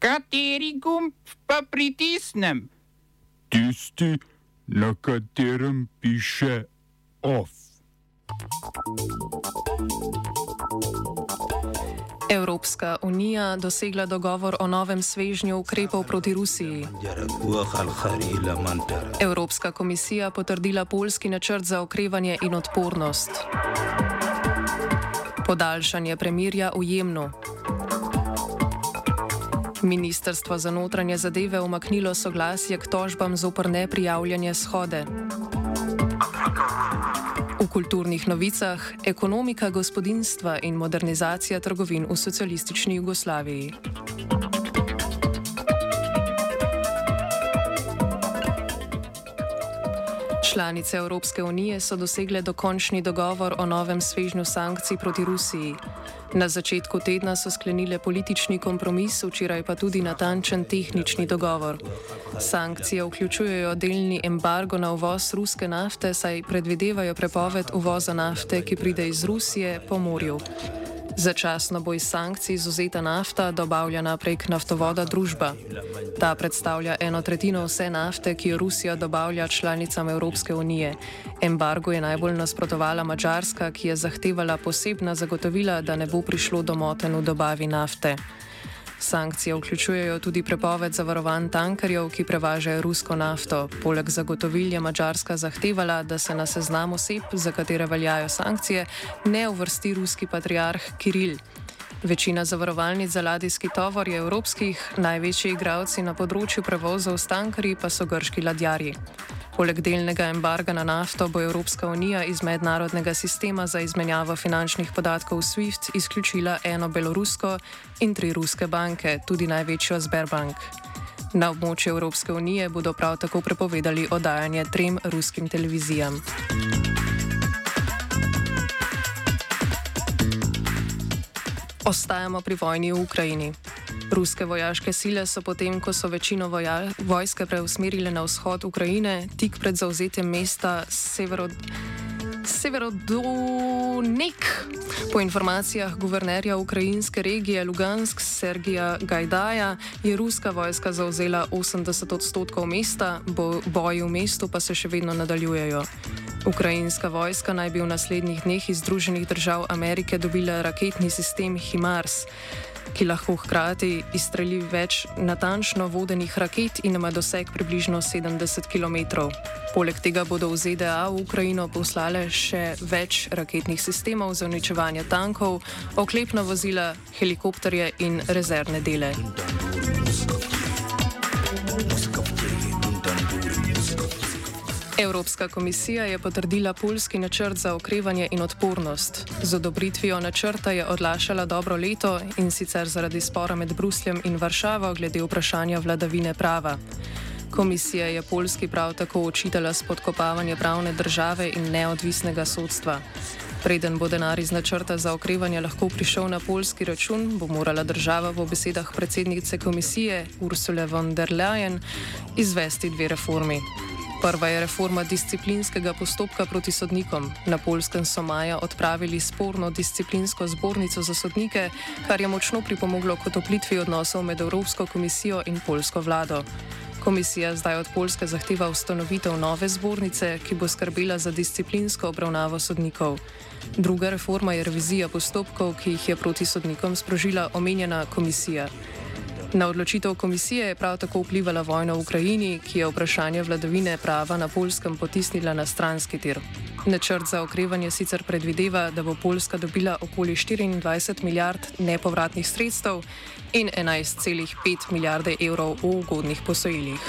Kateri gumb pa pritisnem? Tisti, na katerem piše OF. Evropska unija dosegla dogovor o novem svežnju ukrepov proti Rusiji. Evropska komisija potrdila polski načrt za okrevanje in odpornost. Podaljšanje premirja v Jemnu. Ministrstvo za notranje zadeve umaknilo soglasje k tožbam zopr neprijavljanje shode. V kulturnih novicah ekonomika gospodinstva in modernizacija trgovin v socialistični Jugoslaviji. Članice Evropske unije so dosegle dokončni dogovor o novem svežnju sankcij proti Rusiji. Na začetku tedna so sklenile politični kompromis, včeraj pa tudi natančen tehnični dogovor. Sankcije vključujejo delni embargo na uvoz ruske nafte, saj predvidevajo prepoved uvoza nafte, ki pride iz Rusije po morju. Začasno bo iz sankcij izuzeta nafta, dobavljena prek naftovoda družba. Ta predstavlja eno tretjino vse nafte, ki jo Rusija dobavlja članicam Evropske unije. Embargo je najbolj nasprotovala Mačarska, ki je zahtevala posebna zagotovila, da ne bo prišlo do moten v dobavi nafte. Sankcije vključujejo tudi prepoved zavarovanj tankerjev, ki prevažajo rusko nafto. Poleg zagotovil je Mačarska zahtevala, da se na seznam oseb, za katere veljajo sankcije, ne uvrsti ruski patriarh Kiril. Večina zavarovalnic za ladijski tovor je evropskih, največji igravci na področju prevozov s tankerji pa so grški ladjarji. Poleg delnega embarga na nafto bo Evropska unija iz mednarodnega sistema za izmenjavo finančnih podatkov SWIFT izključila eno belorusko in tri ruske banke, tudi največjo Sberbank. Na območju Evropske unije bodo prav tako prepovedali oddajanje trem ruskim televizijam. Ostajamo pri vojni v Ukrajini. Ruske vojaške sile so potem, ko so večino voja, vojske preusmerile na vzhod Ukrajine, tik pred zauzetjem mesta Severod. Severodonek. Po informacijah guvernerja ukrajinske regije Lugansk Sergija Gajdaja je ruska vojska zauzela 80 odstotkov mesta, bo, boji v mestu pa se še vedno nadaljujejo. Ukrajinska vojska naj bi v naslednjih dneh iz Združenih držav Amerike dobila raketni sistem HIMARS ki lahko hkrati izstreli več natančno vodenih raket in ima doseg približno 70 km. Poleg tega bodo v ZDA v Ukrajino poslale še več raketnih sistemov za uničevanje tankov, oklepna vozila, helikopterje in rezervne dele. Evropska komisija je potrdila polski načrt za okrevanje in odpornost. Z odobritvijo načrta je odlašala dobro leto in sicer zaradi spora med Brusljem in Varšavo glede vprašanja vladavine prava. Komisija je Polski prav tako očitala spodkopavanje pravne države in neodvisnega sodstva. Preden bo denar iz načrta za okrevanje lahko prišel na polski račun, bo morala država v besedah predsednice komisije Ursula von der Leyen izvesti dve reformi. Prva je reforma disciplinskega postopka proti sodnikom. Na polskem so maja odpravili sporno disciplinsko zbornico za sodnike, kar je močno pripomoglo k otoplitvi odnosov med Evropsko komisijo in polsko vlado. Komisija zdaj od Polske zahteva ustanovitev nove zbornice, ki bo skrbela za disciplinsko obravnavo sodnikov. Druga reforma je revizija postopkov, ki jih je proti sodnikom sprožila omenjena komisija. Na odločitev komisije je prav tako vplivala vojna v Ukrajini, ki je vprašanje vladavine prava na polskem potisnila na stranski tir. Načrt za okrevanje sicer predvideva, da bo Poljska dobila okoli 24 milijard nepovratnih sredstev in 11,5 milijarde evrov v ugodnih posojilih.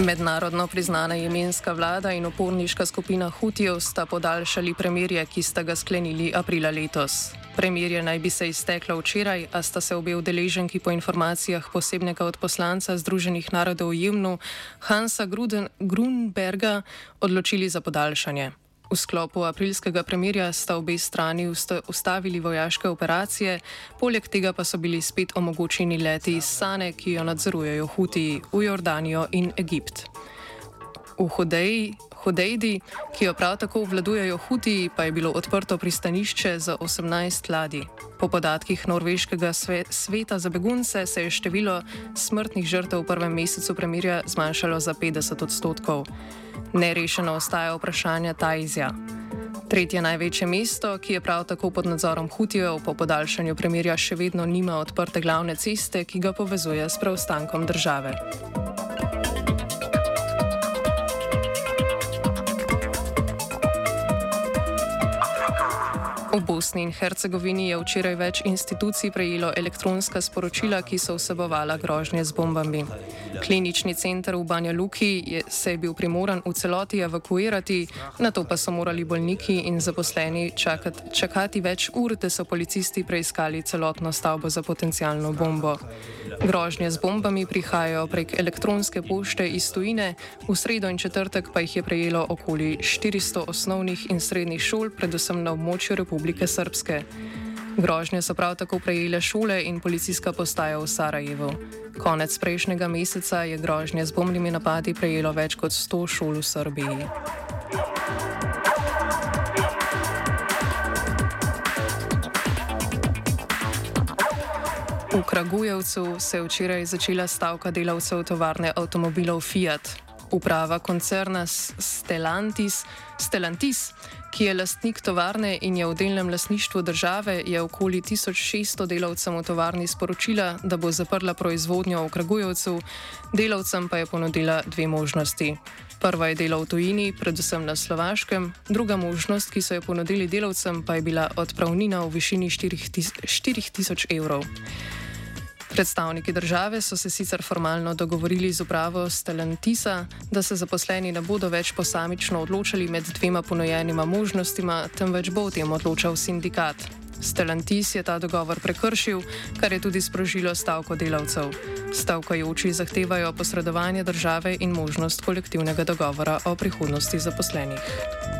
Mednarodno priznana jemenska vlada in uporniška skupina Hutijev sta podaljšali premirje, ki sta ga sklenili aprila letos. Premirje naj bi se izteklo včeraj, a sta se obe udeleženki po informacijah posebnega odposlanca Združenih narodov v Jemnu, Hansa Gruden, Grunberga, odločili za podaljšanje. V sklopu aprilskega premirja sta obe strani ustavili vojaške operacije, poleg tega pa so bili spet omogočeni leti iz Sane, ki jo nadzorujejo Huti v Jordanijo in Egipt. V Hodeji, Hodejdi, ki jo prav tako vladujejo Huti, pa je bilo odprto pristanišče za 18 ladij. Po podatkih Norveškega sveta za begunce se je število smrtnih žrtev v prvem mesecu premirja zmanjšalo za 50 odstotkov. Nerešeno ostaja vprašanje Tajzija. Tretje največje mesto, ki je prav tako pod nadzorom Hutijev, po podaljšanju premirja še vedno nima odprte glavne ceste, ki ga povezuje s preostankom države. V Bosni in Hercegovini je včeraj več institucij prejelo elektronska sporočila, ki so vsebovala grožnje z bombami. Klinični center v Banja Luki je, se je bil primoran v celoti evakuirati, na to pa so morali bolniki in zaposleni čakati, čakati več ur, da so policisti preiskali celotno stavbo za potencijalno bombo. Grožnje z bombami prihajajo prek elektronske pošte iz tujine, v sredo in četrtek pa jih je prejelo okoli 400 osnovnih in srednjih šol, predvsem na območju Republike Srpske. Grožnje so prav tako prejele šole in policijska postaja v Sarajevu. Konec prejšnjega meseca je grožnje z bombnimi napadi prejelo več kot 100 šol v Srbiji. V Kragujevcu se je včeraj začela stavka delavcev tovarne avtomobilov Fiat. Uprava koncerna Stellantis, Stellantis, ki je lastnik tovarne in je v delnem lasništvu države, je okoli 1600 delavcem v tovarni sporočila, da bo zaprla proizvodnjo v Kragujevcu, delavcem pa je ponudila dve možnosti. Prva je delo v tujini, predvsem na Slovaškem, druga možnost, ki so jo ponudili delavcem, pa je bila odpravnina v višini 4000 evrov. Predstavniki države so se sicer formalno dogovorili z upravo Stellantisa, da se zaposleni ne bodo več posamično odločali med dvema ponujenima možnostima, temveč bo o tem odločal sindikat. Stellantis je ta dogovor prekršil, kar je tudi sprožilo stavko delavcev. Stavkajoči zahtevajo posredovanje države in možnost kolektivnega dogovora o prihodnosti zaposlenih.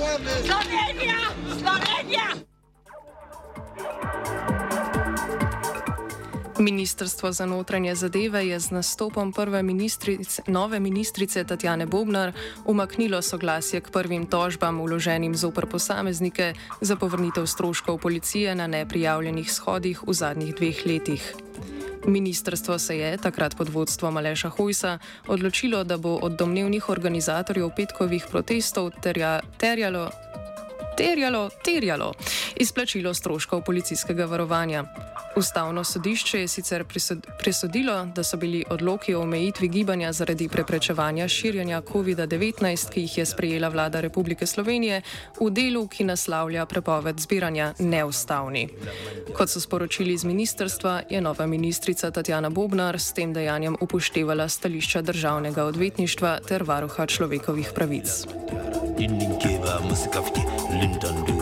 Slovenija! Slovenija! Ministrstvo za notranje zadeve je z nastopom prve ministrice, nove ministrice Tatjane Bobnar umaknilo soglasje k prvim tožbam vloženim zoper posameznike za povrnitev stroškov policije na neprijavljenih shodih v zadnjih dveh letih. Ministrstvo se je, takrat pod vodstvom Aleša Hojsa, odločilo, da bo od domnevnih organizatorjev petkovih protestov terja, terjalo, terjalo, terjalo izplačilo stroškov policijskega varovanja. Ustavno sodišče je sicer presodilo, da so bili odloki o omejitvi gibanja zaradi preprečevanja širjenja COVID-19, ki jih je sprejela vlada Republike Slovenije, v delu, ki naslavlja prepoved zbiranja, neustavni. Kot so sporočili iz ministrstva, je nova ministrica Tatjana Bobnar s tem dejanjem upoštevala stališča državnega odvetništva ter varuha človekovih pravic. Lindon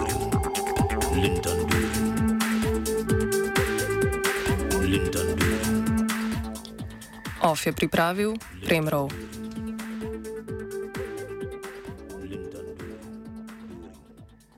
Of je pripravil Premrov.